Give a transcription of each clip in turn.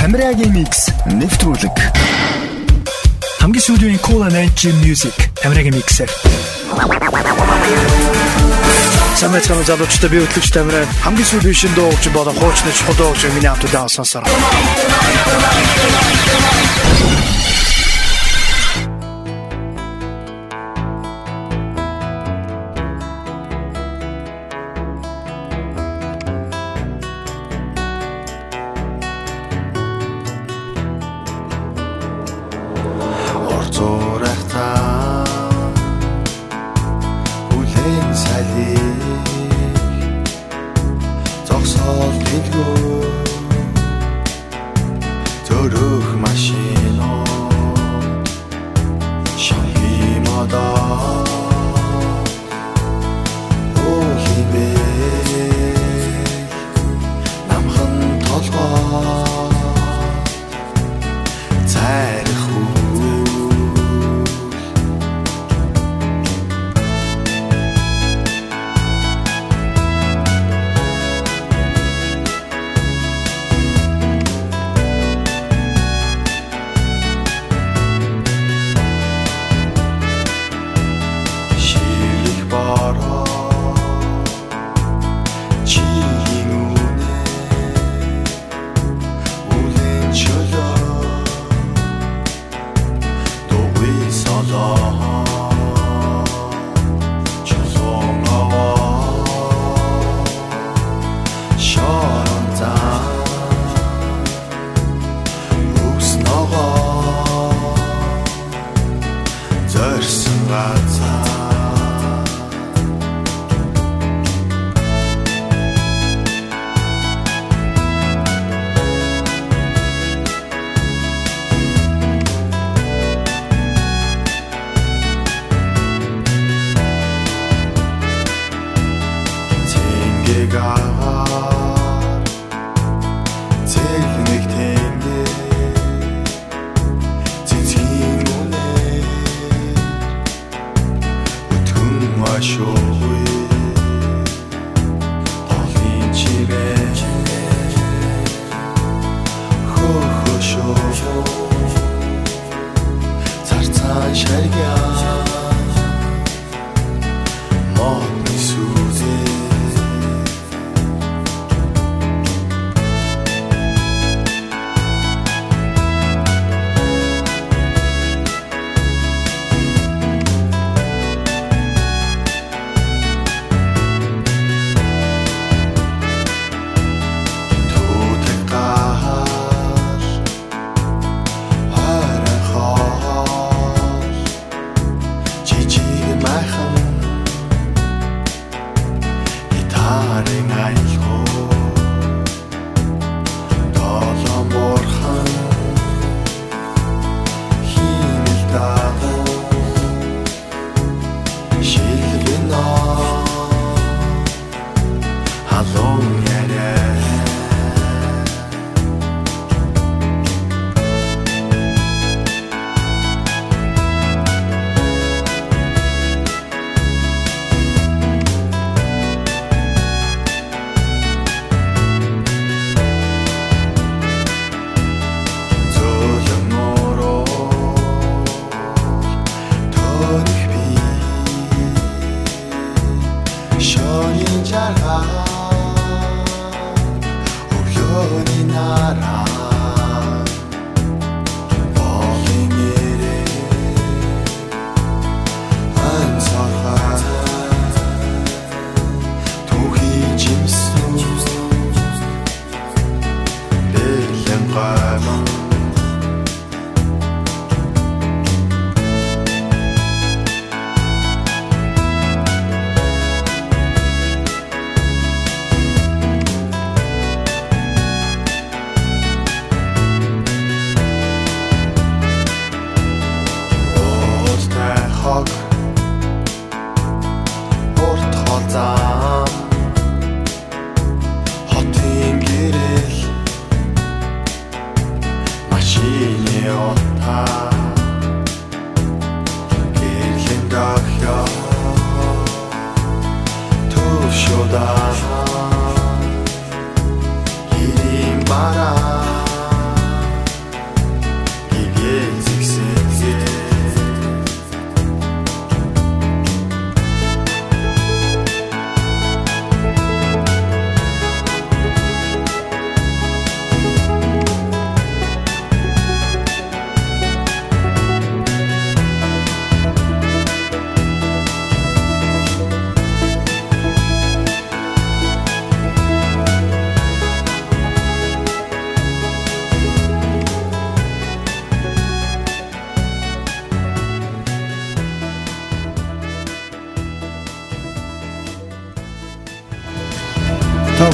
Тамирагийн микс нэвтрүүлэг. Хамгийн сүүлийн Cool and Edge Music Тамирагийн миксэр. Самэт хамт залуучтай би хөтлөгч Тамираа хамгийн сүүлийн шин дуугч болон хуучны чухал дуугч миний хамт удаан сонсоор. versin rahat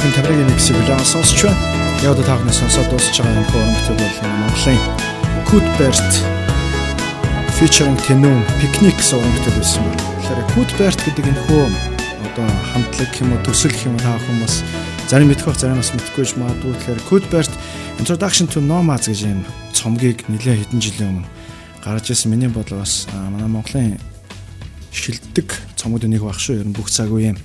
бүхэн таврын миксийг үлээн сонсч байна. Яг одоо таахны сонсоод дуусч байгаа энэ бүтээл бол Монголын Кутберт featuring Tenum уран бүтээл байсан байна. Тэгэхээр Кутберт гэдэг энэ хөө одоо хамтлаг юм уу төсөл юм таах хүмүүс зарим мэдэх бах зарим бас мэдхгүйж магадгүй. Тэгэхээр Кутберт Introduction to Nomads гэж юм цомгийг нэлээд хэдэн жилийн өмнө гарч ирсэн. Миний бодлоор бас манай Монголын шилдэг цомгууд нэг баг шүү. Ер нь бүх цаг үеийн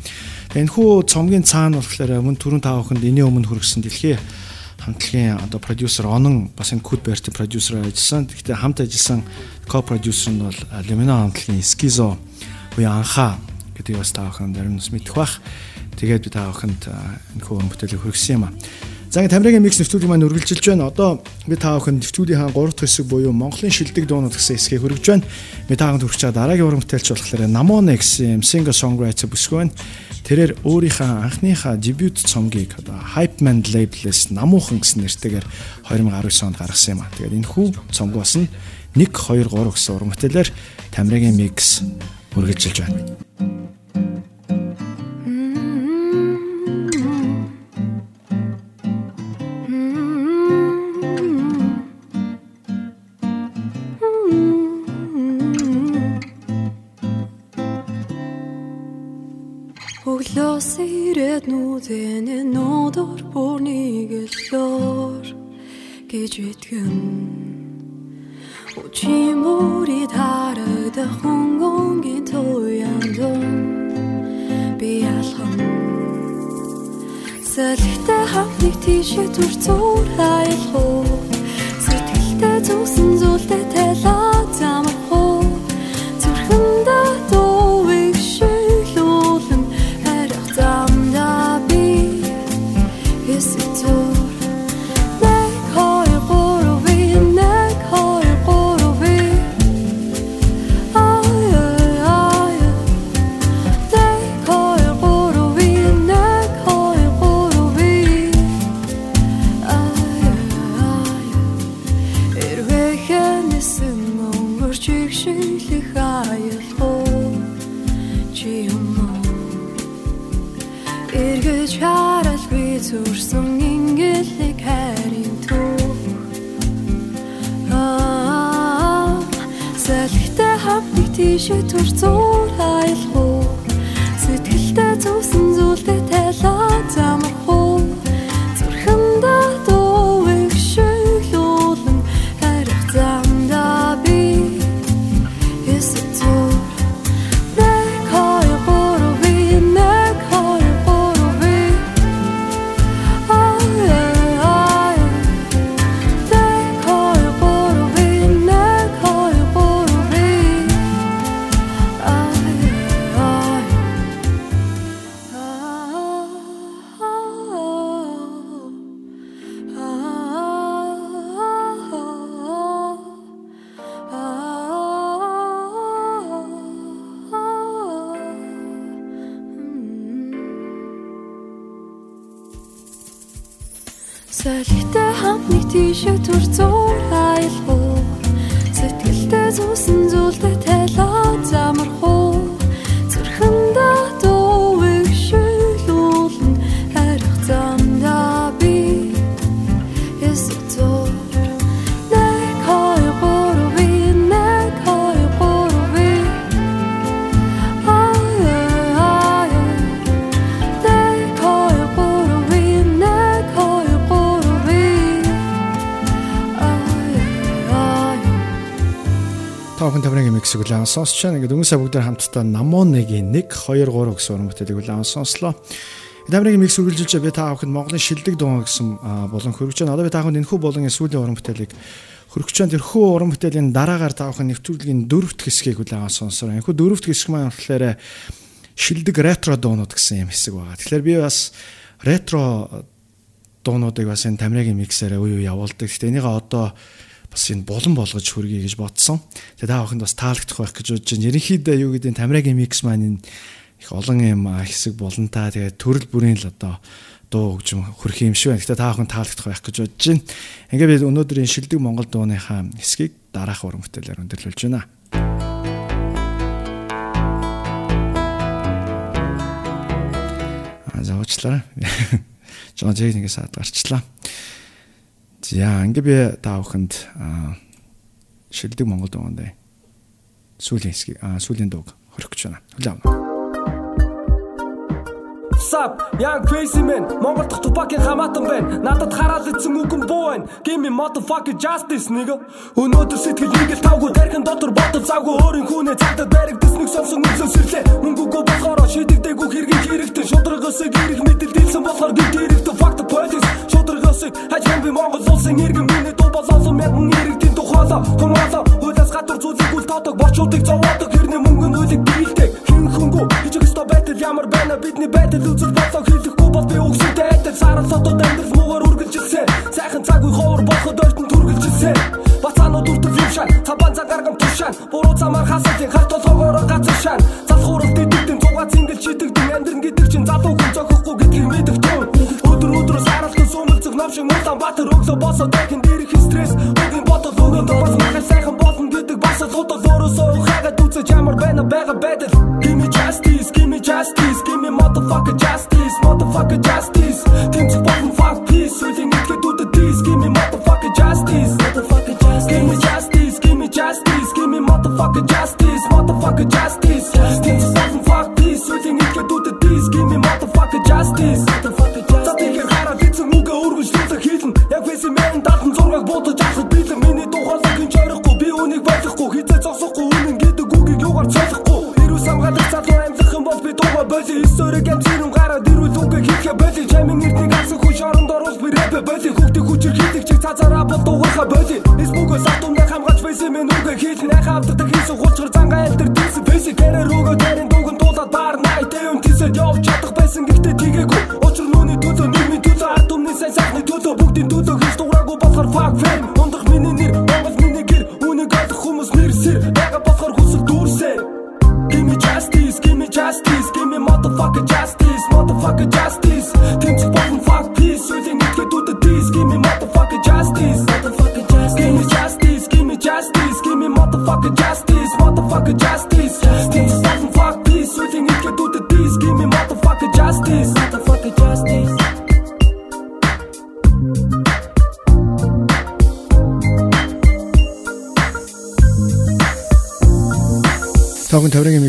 Энэхүү цомгийн цаана болохоор мөн түрүүн таа охинд энэний өмнө хүргэсэн дэлхийн хамтлагийн одоо продюсер Онон бас энэ Куд Берти продюсер ажилласан. Гэхдээ хамт ажилласан ко-продюсер нь бол Lumino хамтлагийн Skizo буюу анхаа гэдэг бас таа охин зарим нь мэдэх бах. Тэгээд би таа охинд энэхүү бүтээлийг хүргэсэн юм аа. За ингэ Тамирагийн микс нэвтрүүлэг маань үргэлжилж байна. Одоо би та бүхэн нэвтрүүлгийнхаа 3 дахь хэсэг буюу Монголын шилдэг дуунууд гэсэн хэсгийг хөргөж байна. Би та бүхэнд хүргэж байгаа дараагийн уран бүтээлч болохоор Namone гэсэн singer songwriter бүсгүй байна. Тэрээр өөрийнхөө анхныхаа дебют цомгийг одоо Hype Man label-с Намуухан гэсэн нэртэйгээр 2019 онд гаргасан юм а. Тэгээд энэ хүү цомг бас 1 2 3 гэсэн уран бүтээлээр Тамирагийн микс үргэлжилж байна. Ирээд нүдэн нодор бүр нэг лор гэж итгэн. Учимури тарагдах хөнгөнгийн туянд би алхам Сэлхтэ хамтыг тийшээ түр зур айлах уу Сэтгэлдээ зүсэн зүйлдээ тайлаа Салхитай хамтныг тийшээ түр зур айлгуу Сэтгэлдээ зүүсэн зүйлдээ сонсч байна. Ингээд сая бүгдээр хамтдаа Намонегийн 1 2 3 гэсэн уран бүтээлийг улаан сонслоо. Таврын микс үргэлжилж би та бүхэнд Монголын шилдэг дуун гэсэн болон хөргөж байна. Одоо би та бүхэнд энэхүү болон сүүлийн уран бүтээлийг хөргөж байна. Тэрхүү уран бүтээлийн дараагаар та бүхэн нэвтрүүлгийн дөрөвт хэсгийг улаан сонсороо. Энэхүү дөрөвт хэсэг маань болохоор шилдэг ретро дуунууд гэсэн юм хэсэг байгаа. Тэгэхээр би бас ретро дуунуудыг бас энэ Тамирагийн миксээрээ үе үе явуулдаг. Гэтэ энийгээ одоо бас энэ болон болгож хүргэе гэж бодсон. Тэгээ та бүхэнд бас таалагдах байх гэж бодож байна. Ерөнхийдөө юу гэдэг нь Тамирагийн микс маань энэ их олон юм хэсэг болонтаа тэгээ төрөл бүрийн л одоо дуу хөгжим хөрөх юм шиг байна. Гэтэ та бүхэн таалагдах байх гэж бодож байна. Ингээ би өнөөдрийн шилдэг Монгол дууныхаа хэсгийг дараах уран бүтээлээр өндөрлүүлж байна. За уучлаарай. Жон техникээс ад гарчлаа. За ингээ би та бүхэнд шилдэг Монгол дуугандаа сүүлийн хэсгийг сүүлийн дууг хорих гэж байна. Хүлээн авна. Sup, young crazy man. Монгол дахь тупакийн хамаатан байна. Надад хараад ицсэн үгэн буу байна. Give me motherfucking justice nigga. Өнөөдөр сэтгэл игэл тавгүй дархан дотор бодол завгүй өөрийн хүнээ цагдаад баригдсан нэг сонсон өсөө сэрлээ. Мөнгөгүй болохоор шийдэгдээгүй хэргийн хэрэгтэй. Шудрагосыг ирэх мэдэл дэлсэн болохоор би дээрэгдэ fuck the police. Шудрагосыг хажим би Монгол улсын иргэн миний дуу болоосон мянган иргэдийн тухайлаа. Хумаалаа хуулиас гадар зүйлийг үл тоодог борчуудыг зовоодог хэрний мөнгөнд үлэг дийлдэг. Байтал ямар байна бидний байтал үзэл болоо хийхгүй бол би үгсэдэй адил сарал содод амьдрал муугаар үргэлжилсэн. Сайхан цаг үе ховор болоход ойртон түргэлжилсэн. Бацаанууд үрдэл юм шан, цамбан цаг гаргам тушаан. Буруу замаар хасалын харт толгоор газар шан. Залхуурал дидэгдэн цугаа цингэл чидэгдэн амьдран гэдэг чинь залуу хүн зохихгүй гэдгийг мэдэх тун. Өдөр өдрөөс аралхан сумэлцэх ном шиг мулан батар өглөө босоо дахин дээрх стресс. Өгийн бодол өгөөд бас махал сайхан болно гэдэг бас л худал өөрөөсөө хагаад үзэж ямар байна байгаа байдал. Give me justice, give me justice, give me motherfucker justice, motherfucker justice. Тэмцэх болон fuck peace, үлийн итгэд үдэ this, give me motherfucker justice, motherfucker justice. Give me justice, give me justice, give me motherfucker justice, motherfucker justice. Тэмцэх болон fuck хүчээр хийдэг чи цаазаараа бол дуугахаа боли эсбүгөө сатундаа хамгаалж фэси мен үгээ хийлэн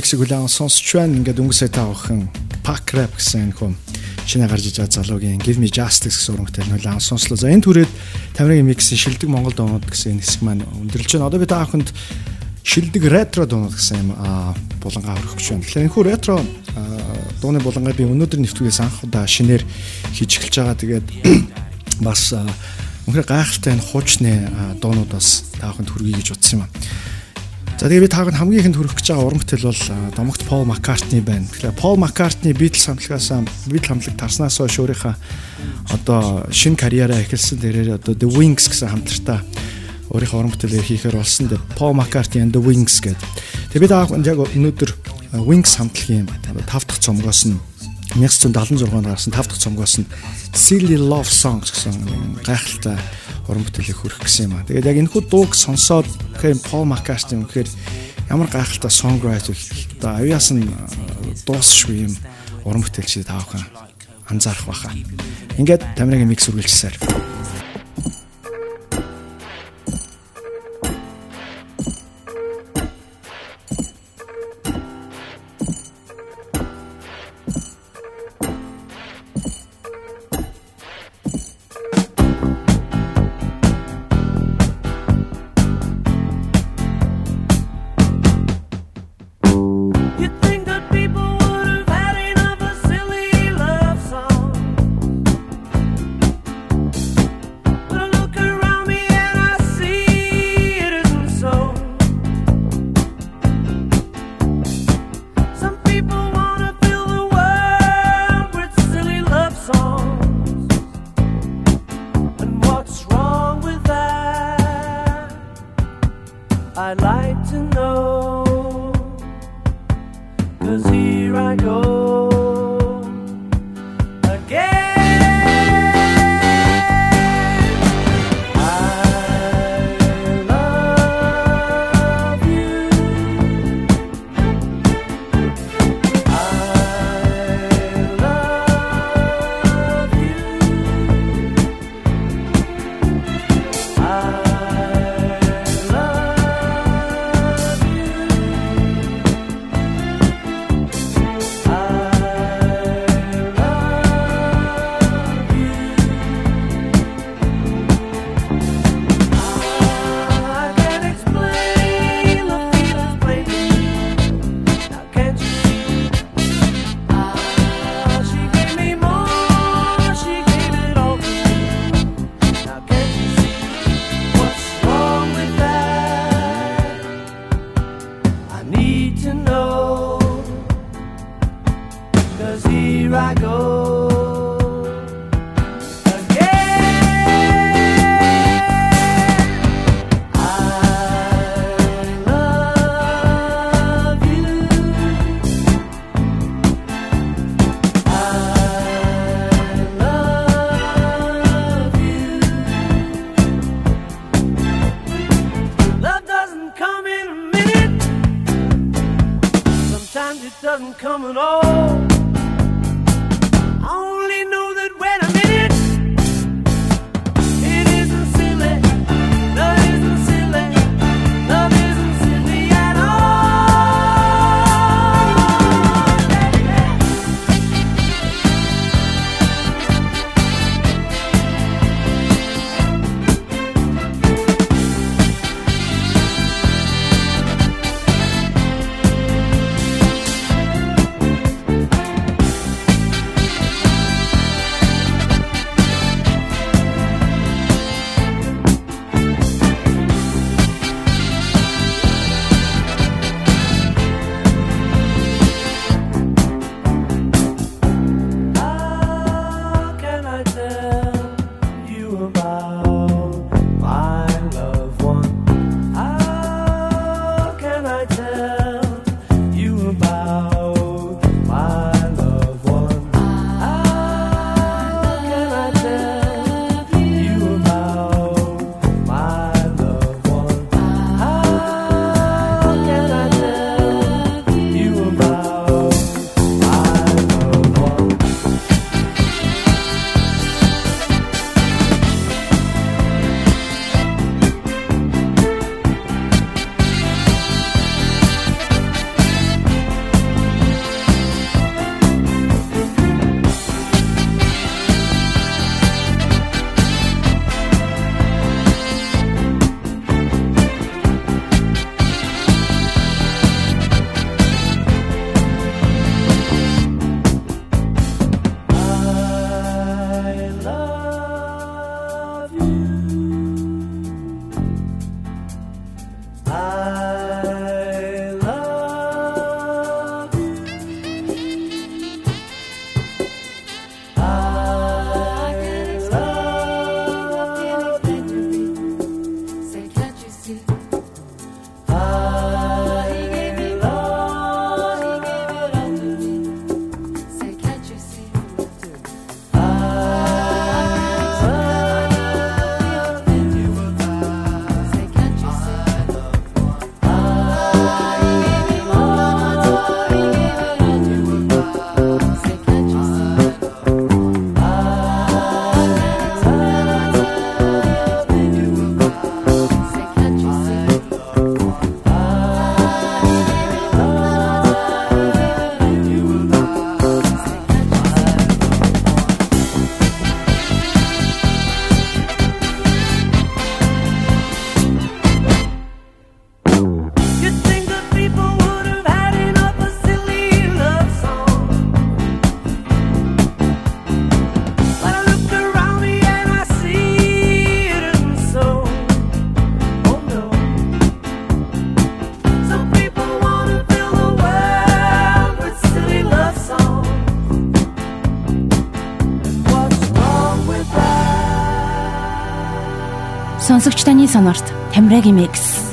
Тавхан таврын миксийг хүлээн сонсч байна. Ингээд өнгөсөө таавхан Pack Rap гэсэн хүн шинэ гарч иж байгаа залуугийн Give Me Justice гэсэн урамтай хүлээн сонслоо. За энэ түрээд таврын миксийн шилдэг Монгол дуунууд гэсэн энэ хэсэг маань өндөрлж байна. Одоо би тааханд шилдэг ретро дуунууд гэсэн юм аа булангаа хөрөх гэж байна. Тэгэхээр энэхүү ретро дууны булангаа би өнөөдөр нэвтрүүлгээс анх удаа шинээр хийж эхэлж байгаа. Тэгээд бас үнэхээр гайхалтай энэ хуучны дуунууд бас тааханд хүргэе гэж утсан юм аа. За тэгээ би таг хамгийн ихэнд хүрэх гэж байгаа уран бүтээл бол домогт Пол Маккартни байна. Тэгэхээр Пол Маккартни Beatles хамтлагаас Beatles хамтлаг тарснаас хойш өөрийнхөө одоо шинэ карьераа эхэлсэн дээрээ одоо The Wings гэсэн хамтартаа өөрийнхөө уран бүтээлээр хийхээр болсон. Paul McCartney and the Wings гэдэг. Тэгээ би таг яг өнөөдөр Wings хамтлагийн 5 дахь цомгоос нь 1976 онд гарсан 5 дахь цомгоос нь Silly Love Songs гэсэн гайхалтай уран бүтээлийг хөрөх гэсэн юм а. Тэгээд яг энэ хүү дууг сонсоод тэгэхээр Paul McCartney үнэхээр ямар гайхалтай songwriter одоо авьяас нь дуусшгүй юм уран бүтээлчид таавхан анзаарах байхаа. Ингээд тамирын микс үргэлжлэсээр. Сонсогч таны сонорт Тамирагийн микс.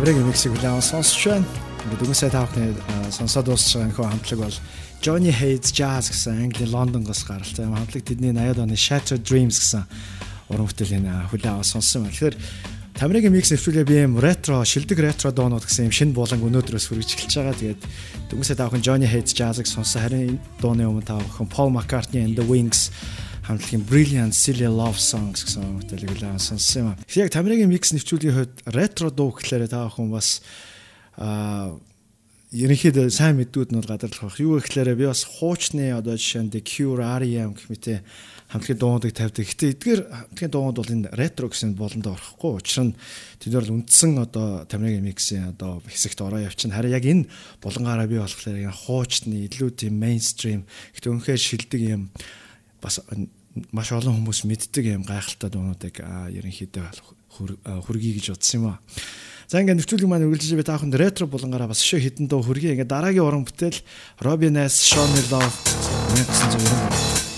Та бүхэн таврын миксийг хүлээн сонсч байна. Ингээд үгүйсээ та бүхний сонсоод байгаа нөхөө хамтлаг бол Johnny Hayes Jazz гэсэн Англи Лондонгоос гаралтай юм хамтлаг тэдний 80-аад оны Shattered Dreams гэсэн уран бүтээлийн аваад сонссон байна. Тэгэхээр Тамирын микс нэвтрүүлгээ би юм ретро, шилдэг ретро доонууд гэсэн юм шинэ болонг өнөөдрөөс хүргэж эхэлж байгаа. Тэгээд дүнсээ та бүхэн Johnny Hayes Jazz-ыг сонссон. Харин энэ дууны өмнө та бүхэн Paul McCartney and the Wings хамтлагийн Brilliant Silly Love Songs гэсэн бүтээлийг үлээн сонссон юм. Яг Тамирын микс нэвтрүүлгийн хувьд ретро дуу гэхлээр та бүхэн бас аа ерөнхийдөө сайн мэдүүд нь бол гадарлах байх. Юу гэхээр би бас хуучны одоо жишээ нь Cure, R.E.M гэх мэт хамтлагийн дуунуудыг тавьдаг. Гэтэ эдгээр хамтлагийн дуунууд бол энэ ретро гэсэн болондоо орохгүй. Учир нь тэд бол үндсэн одоо Тамирын миксийн одоо хэсэгт ороо явчихна. Харин яг энэ болонгаараа би болохоор яг хуучны илүү тийм мейнстрим гэтэ үнэхээр шилдэг юм бас маш олон хүмүүс мэддэг юм гайхалтай дуунуудыг ерөнхийдөө хүргэе гэж утсан юм аа. За ингээд нэвтрүүлэг маань үргэлжлэж би таахын ретро булангаараа бас шөө хитэн дуу хүргэе. Ингээд дараагийн уран бүтээл Robin S. Sean Love 1990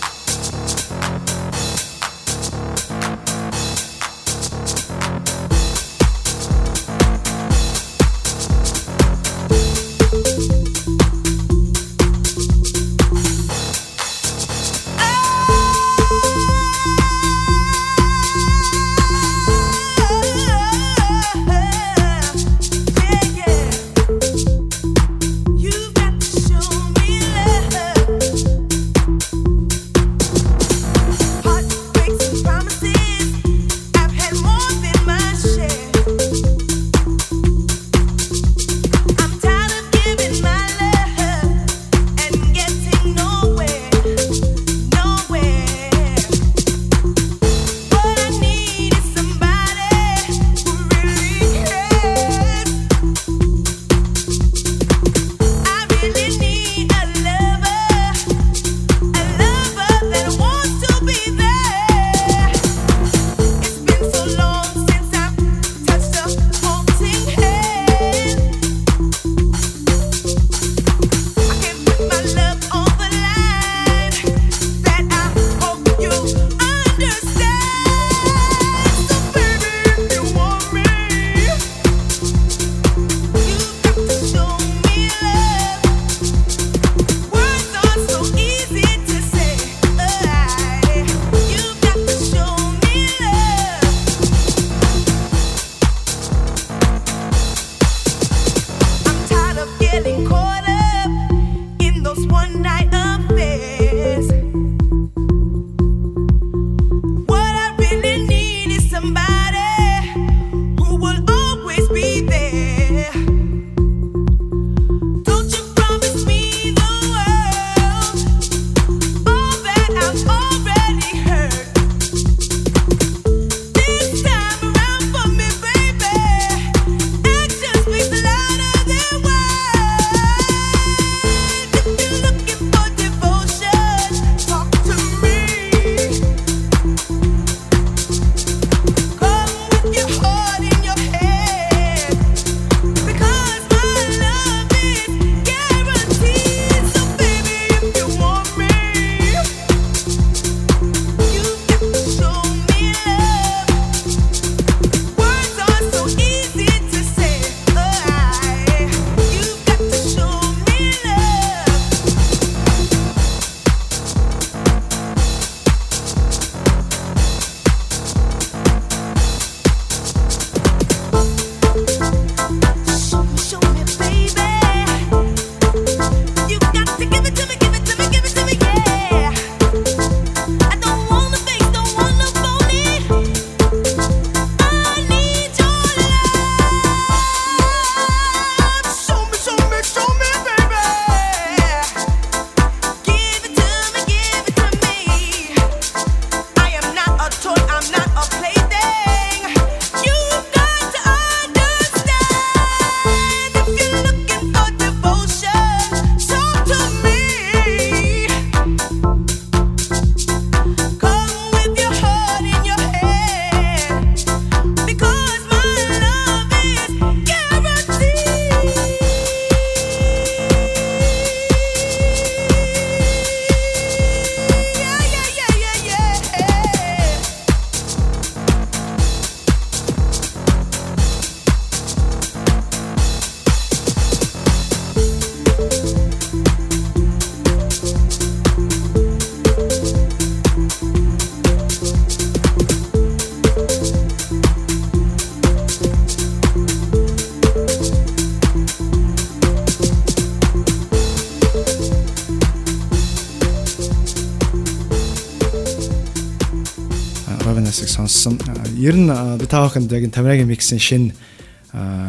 Ер нь би та бүхэнд яг энэ Тамирагийн миксийн шинэ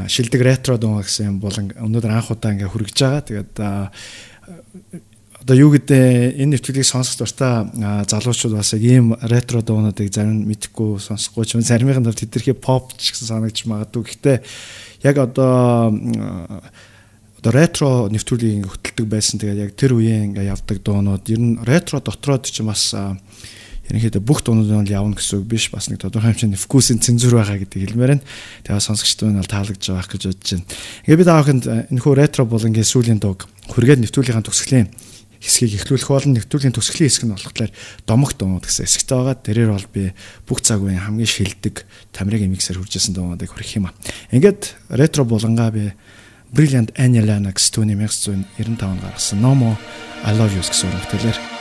шилдэг ретро дуу гэсэн юм болон өнөөдөр анх удаа ингээ хүргэж байгаа. Тэгээд одоо юу гэдэг энэ нэвтрүүлгийг сонсох дуртай залуучууд бас яг ийм ретро дуунуудыг зарим нь мэдхгүй сонсохгүй ч юм заримын хувьд тэдэрхий поп ч гэсэн санагдаж магадгүй. Гэхдээ яг одоо одоо ретро нэвтрүүлгийг ингээ хөтэлдэг байсан. Тэгээд яг тэр үеийн ингээ явдаг дуунууд ер нь ретро дотроод ч бас ерөнхийдөө бүх дуунууд нь явна гэсэн үг биш бас нэг тодорхой хэмжээний вкусын цензур байгаа гэдэг хэлмээр байна. Тэгээ сонсогчдод нь бол таалагдж байгаа гэж бодож байна. Тэгээ би таахынд энэхүү ретро болонгийн сүүлийн дууг хүргээд нэвтрүүлгийн төгсгөлийн хэсгийг эхлүүлэх болно. Нэвтрүүлгийн төгсгөлийн хэсэг нь болохоор домог дуунууд гэсэн хэсэгтэй байгаа. Тэрээр бол би бүх цаг үеийн хамгийн шилдэг тамирын миксер хүржсэн дуунуудыг хүргэх юм аа. Ингээд ретро болонгаа би Brilliant Anya Lennox түүний 1995 онд гаргасан No More I Love You гэсэн үргэлжлэлээр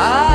I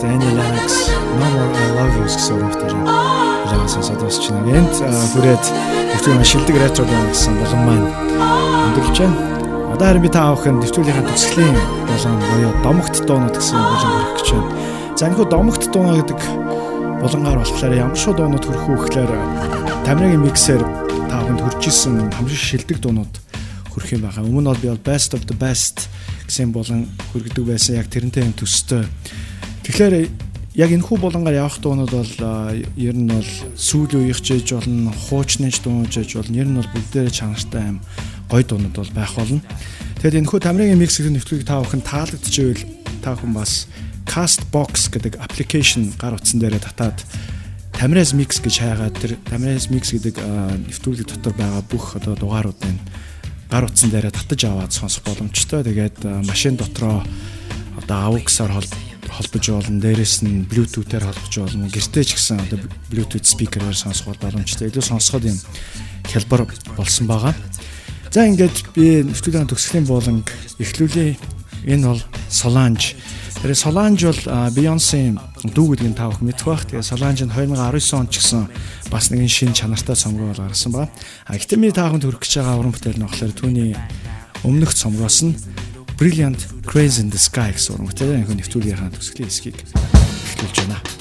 Хамтдаа Annie Lennox No More I Love You гэсэн сонсоод басч байна. Энд хүрээд нэвтрүүлгийн шилдэг ретро гэсэн болон маань өндөрлж байна. Одоо харин би та авахын нэвтрүүлгийн төгсгөлийн болон буюу домогт дуунууд гэсэн болон хүрэх гэж байна. За энэ хүү домогт дуунаа гэдэг болонгаар болохоор ямар шоу дуунууд хүрэх үү гэхээр тамирын миксээр та бүхэнд хүрж исэн хамгийн шилдэг дуунууд хүрэх юм байгаа. Өмнө нь бол би best of the best гэсэн болон хүргэдэг байсан яг тэрнтэй төстэй. Тэгэхээр яг энэ хүү болонгаар явах дуунууд бол ер нь бол сүүл үеих жиж болно, хуучныч дуунж жиж болно. Ер нь бол бүгдээрээ чанартай юм гой дуунууд бол байх болно. Тэгэд энэ хүү тамирын микс гэх нэвтрүүлгийг та бүхэн таалагдчихвэл та бүхэн бас Castbox гэдэг аппликейшн гар утсан дээрээ татаад Тамирас Mix гэж хайгаад тэр Тамирас Mix гэдэг нэвтрүүлэг дотор байгаа бүх одоо дугааруудыг гар утсан дээрээ татаж аваад сонсох боломжтой. Тэгээд машин дотроо одоо AUX-аар холбож болно. Дээрээс нь Bluetooth-аар холбож болно. Гэртээ ч гэсэн одоо Bluetooth speaker-аар сонсох боломжтой. Илүү сонсоход юм хялбар болсон байгаа. За ингээд би нэвтрүүлгийн төгсгөлийн бууланг эхлүүлээ. Энэ бол Solange. Тэр Solange бол Beyoncé дүү гэдгийг та бүхэн мэдэх бах. Тэгээ Solange нь 2019 онд ч гэсэн бас нэгэн шин чанартай цомгоо бол гаргасан ба. А гэтээ ми та бүхэнд хүрэх гэж байгаа уран бүтээл нь болохоор түүний өмнөх цомгоос нь Brilliant Crazy in the Sky гэсэн уран бүтээл энэ нэвтрүүлгийнхаа төгсгөлийн хэсгийг эхлүүлж байна.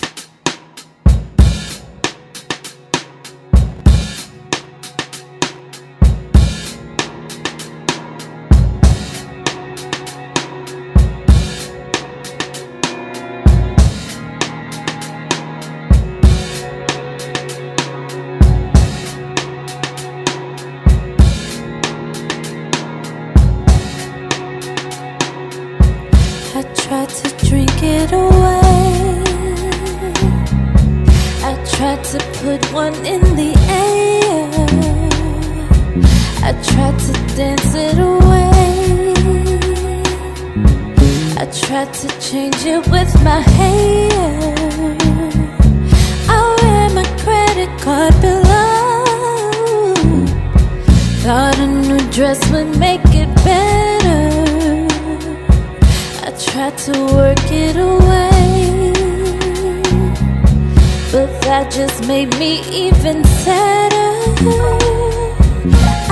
In the air. I tried to dance it away. I tried to change it with my hair. I wear my credit card below. Thought a new dress would make it better. I tried to work it away, but that just made me even sadder.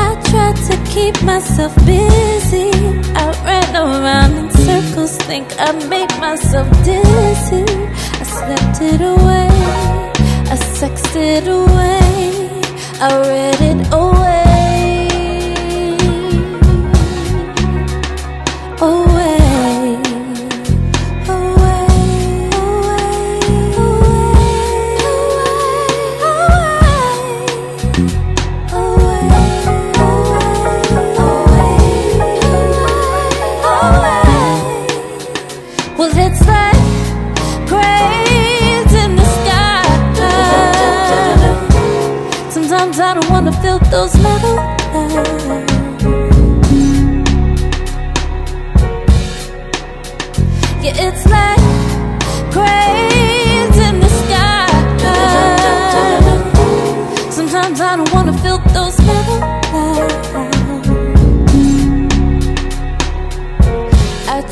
I tried to keep myself busy. I ran around in circles, think I made myself dizzy. I slept it away, I sexed it away, I read it away.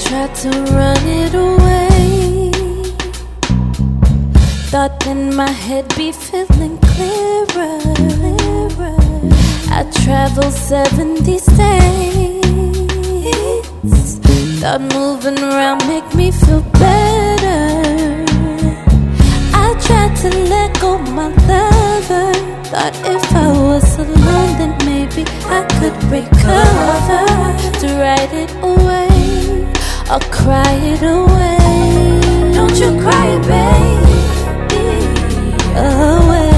Tried to run it away. Thought then my head be feeling clearer. clearer. I traveled 70 states. Thought moving around make me feel better. I tried to let go my lover. Thought if I was alone, then maybe I could recover. To write it away or cry it away. Don't you cry, baby. Away. Away,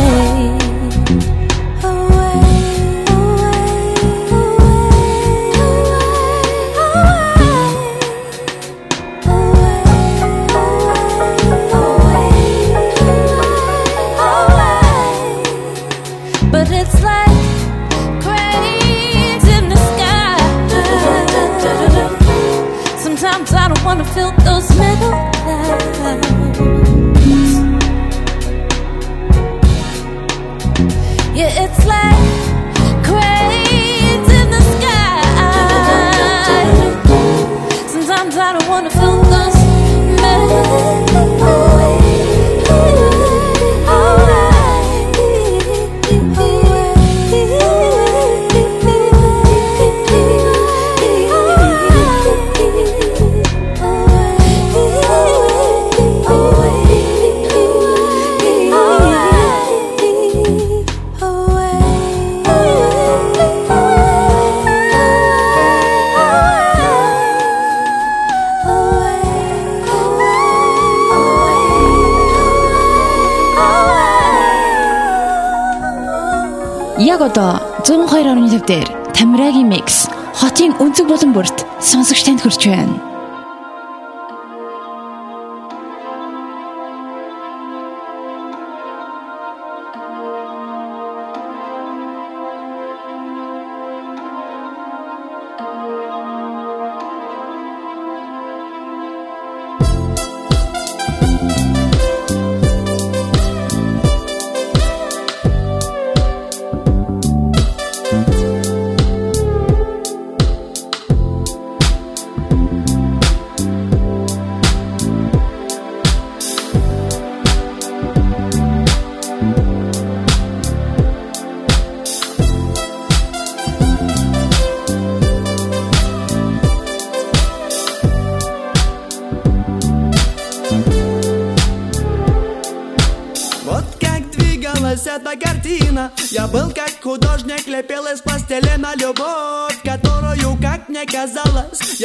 Яг одоо 102.5 дээр Тамирагийн микс хотын өнцөг болон бүрт сонсогч танд хүрч байна.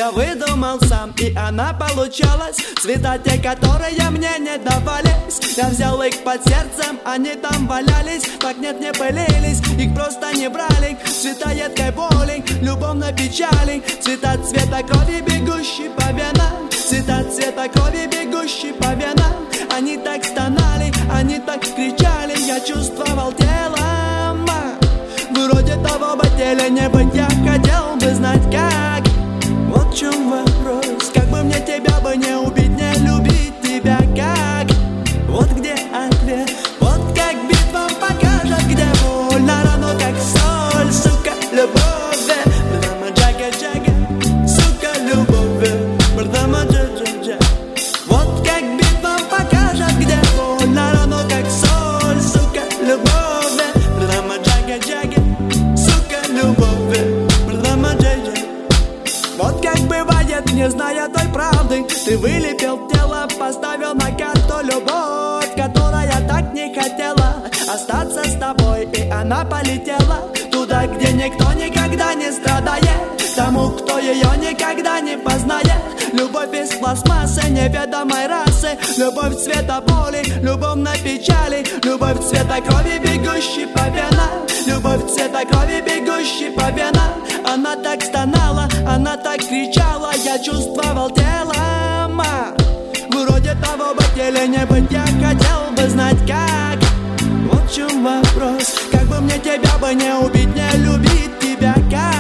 Я выдумал сам, и она получалась. Цвета те, которые мне не давались. Я взял их под сердцем, они там валялись. Так нет, не пылились, их просто не брали. Цвета едкой боли, любовной печали. Цвета цвета крови, бегущей по венам. Цвета цвета крови, бегущей по венам. Они так стонали, они так кричали. Я чувствовал телом Вроде того бы теле не быть your неведомой расы. Любовь цвета боли, любовь на печали. Любовь цвета крови, бегущей по венам. Любовь цвета крови, бегущей по венам. Она так стонала, она так кричала. Я чувствовал телом Вроде того бы теле не быть Я хотел бы знать как. Вот в чем вопрос Как бы мне тебя бы не убить Не любить тебя как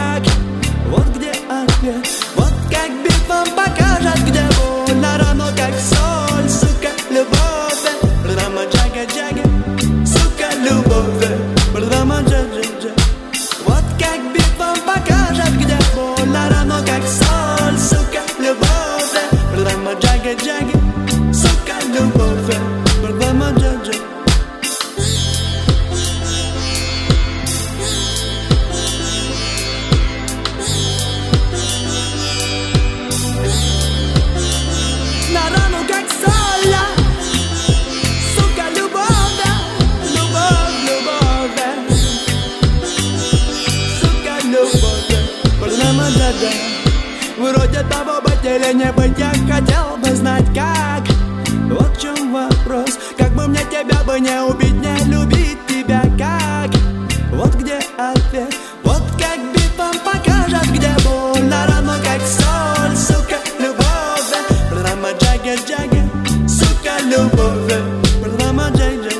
любовь, прямо да Вроде того бы теле не быть Я хотел бы знать как. Вот в чем вопрос. Как бы мне тебя бы не убить Не любить тебя как? Вот где ответ. Вот как битва покажет Где больно равно как соль Сука, любовь. Брама джага джага Сука, любовь. Брама джага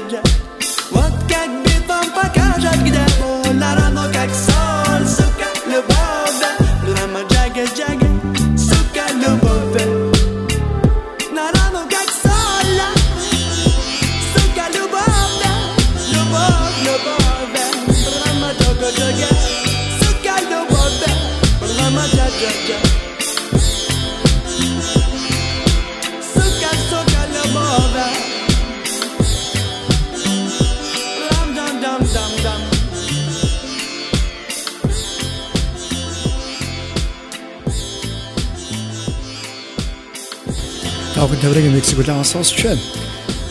миксийг улаан сонсч байна.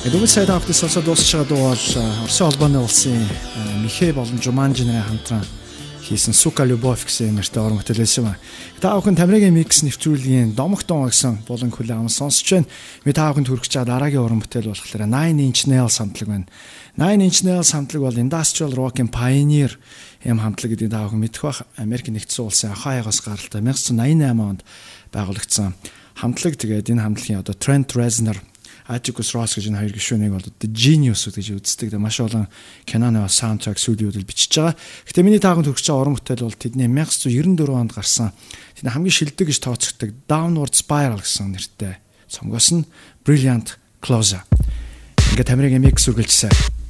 Дүүл сайд автыг сонсоод дуусч байгаа дуу бол Оросын холбооны улсын Михэ болон Жуманжи нарын хамтран хийсэн Сука Любовь гэсэн нэртэй уран бүтээл байсан ба. Та бүхэн Тамирагийн микс нэвтрүүлгийн Домог Дон гэсэн булан хүлээ аван сонсож байна. Би та бүхэнд хүргэж байгаа дараагийн уран бүтээл болохоор 9 Inch Nails хамтлаг байна. 9 Inch Nails хамтлаг бол Industrial Rock-ын pioneer юм хамтлаг гэдэг та бүхэн мэдэх бах. Америк нэгдсэн улсын Ohio-гоос гаралтай 1988 онд байгуулагдсан хамтлаг. Тэгээд энэ хамтлагийн одоо Trent Reznor Atticus Ross гэж энэ хоёр гишүүнийг бол The Genius гэж үздэг. Маш олон киноны саундтрак студиудад бичиж байгаа. Гэтэ миний таахан төрөгч байгаа уран бүтээл бол тэдний 1994 онд гарсан тэний хамгийн шилдэг гэж тооцогддог Downward Spiral гэсэн нэртэй цомгоос нь Brilliant Closer. Ингээд Америкийн микс үргэлжсэн.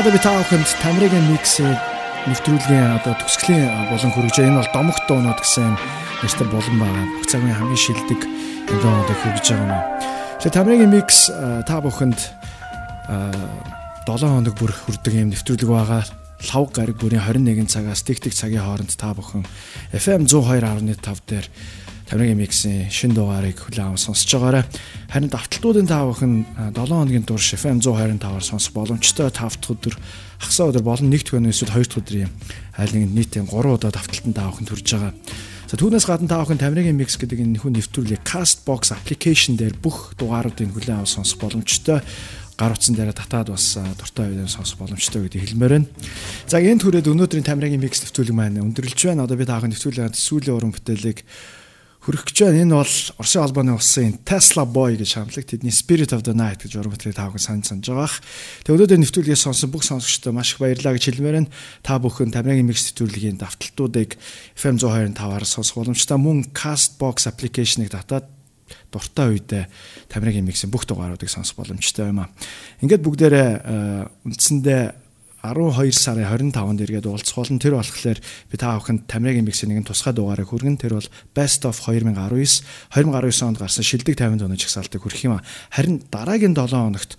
Одоо би та бүхэнд Тамирагийн миксээ нэвтрүүлгийн одоо төгсгөлийн болон байгаа. энэ бол домогт дуунууд гэсэн нэртэй болон байгаа. Бүх цагийн хамгийн шилдэг энэ дуунуудыг хүргэж байгаа юм. Тэгэхээр Тамирагийн микс та бүхэнд а, 7 хоног бүр хүрдэг юм нэвтрүүлэг байгаа. Лав гараг бүрийн 21 цагаас тэг тэг цагийн хооронд та бүхэн FM 102.5 дээр Тамирагийн миксийн шин дугаарыг хүлээн аван сонсож байгаарай. Харин давталтуудын та бүхэн 7 хоногийн турш FM 125-аар сонсох боломжтой 5 дахь өдөр хагасаа өдөр болон 1 дахь өдөр эсвэл 2 дахь өдрийн айл нэгэн нийтийн 3 удаа давталтанд та бүхэн төрж байгаа. За түүнээс гадна та бүхэн Тамирагийн микс гэдэг энэ хүн нэвтрүүлгийг Castbox application дээр бүх дугааруудыг хүлээн аван сонсох боломжтой гар утсан дээр татаад бас дуртай үеийн сонсох боломжтой гэдгийг хэлмээр байна. За энэ түрээд өнөөдрийн Тамирагийн микс нэвтрүүлэг маань өндөрлж байна. Одоо би таахын нэвтрүүлгийн сүүлийн уран бүтээлийг хүрэх гэж байна. Энэ бол Оросын албаны улсын Tesla Boy гэж хамтлаг тэдний Spirit of the Night гэж уран бүтээлийг та бүхэн сайн санаж байгаа. Тэгээ өнөөдөр нэвтрүүлгээс сонсон бүх сонсогчдод маш их баярлалаа гэж хэлмээр байна. Та бүхэн Тамирагийн микс нэвтрүүлгийн давталтуудыг FM 102.5-аар сонсох боломжтой. Мөн Castbox application-ыг татаад дуртай үедээ Тамирагийн миксийн бүх дугааруудыг сонсох боломжтой юм а. Ингээд бүгдээрээ э, үндсэндээ 12 сарын 25-нд иргээд уулзах болно. Тэр болохоор би та бүхэнд Тамирагийн миксийн нэгэн тусгай дугаарыг хүргэн. Тэр бол Best of 2019 2019 онд гарсан шилдэг 50 тоног жагсаалтыг хүргэх юм а. Харин дараагийн 7 хоногт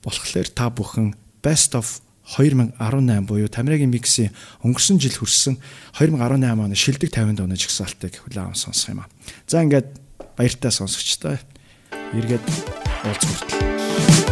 болохоор та бүхэн Best of 2018 буюу Тамирагийн миксийн өнгөрсөн жил хүрсэн 2018 оны шилдэг 50 тоног жагсаалтыг хүлээн аван сонсох юм а. За ингээд баяртай сонсогчтой эргээд уулзах хүртэл.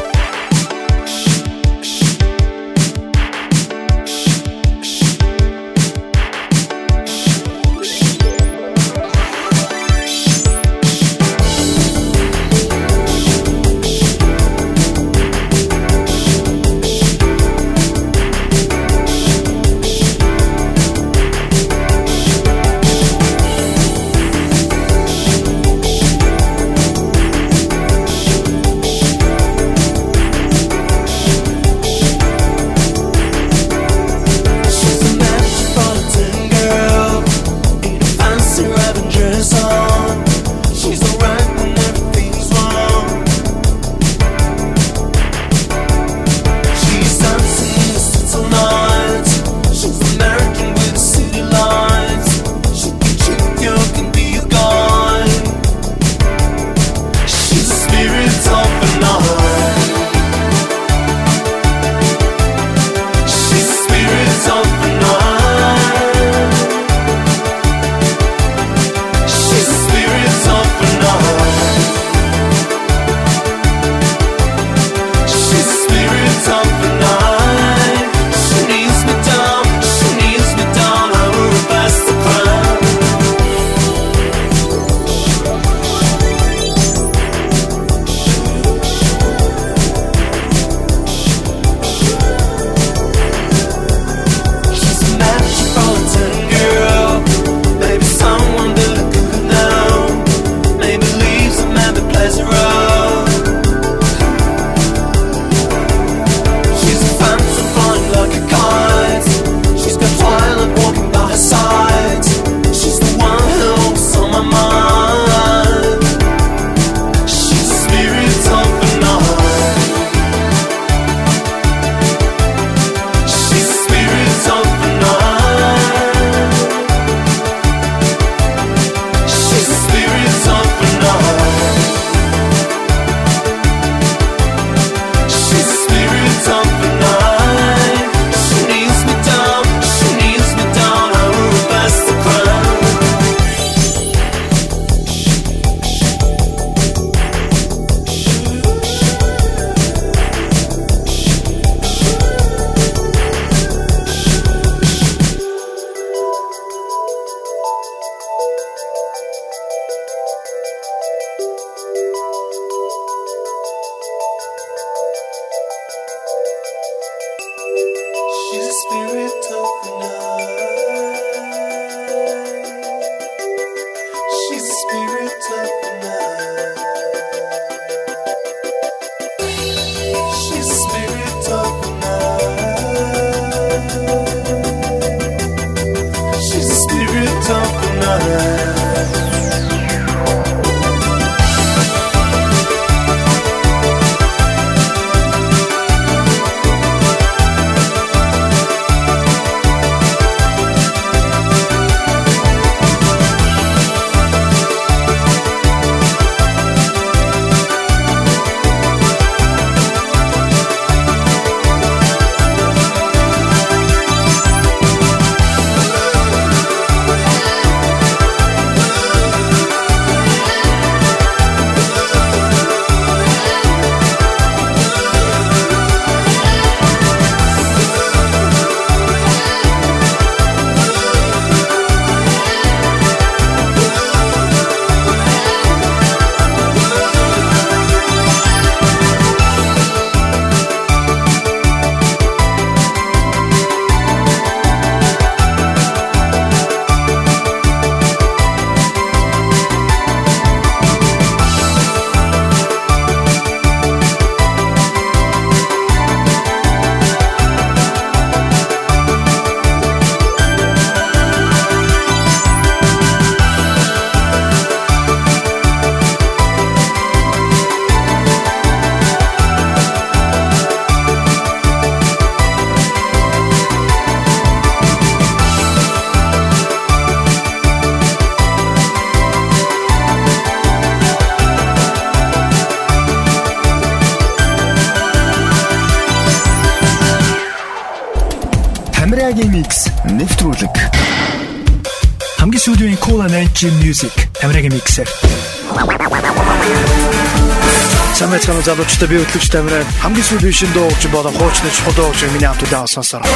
Самэцхан залуучтай би хөтлөгч Тамираа хамгийн сүүлийн шин дуугч болон хуучны чухал дуугч миний хамт удаан сонсоор.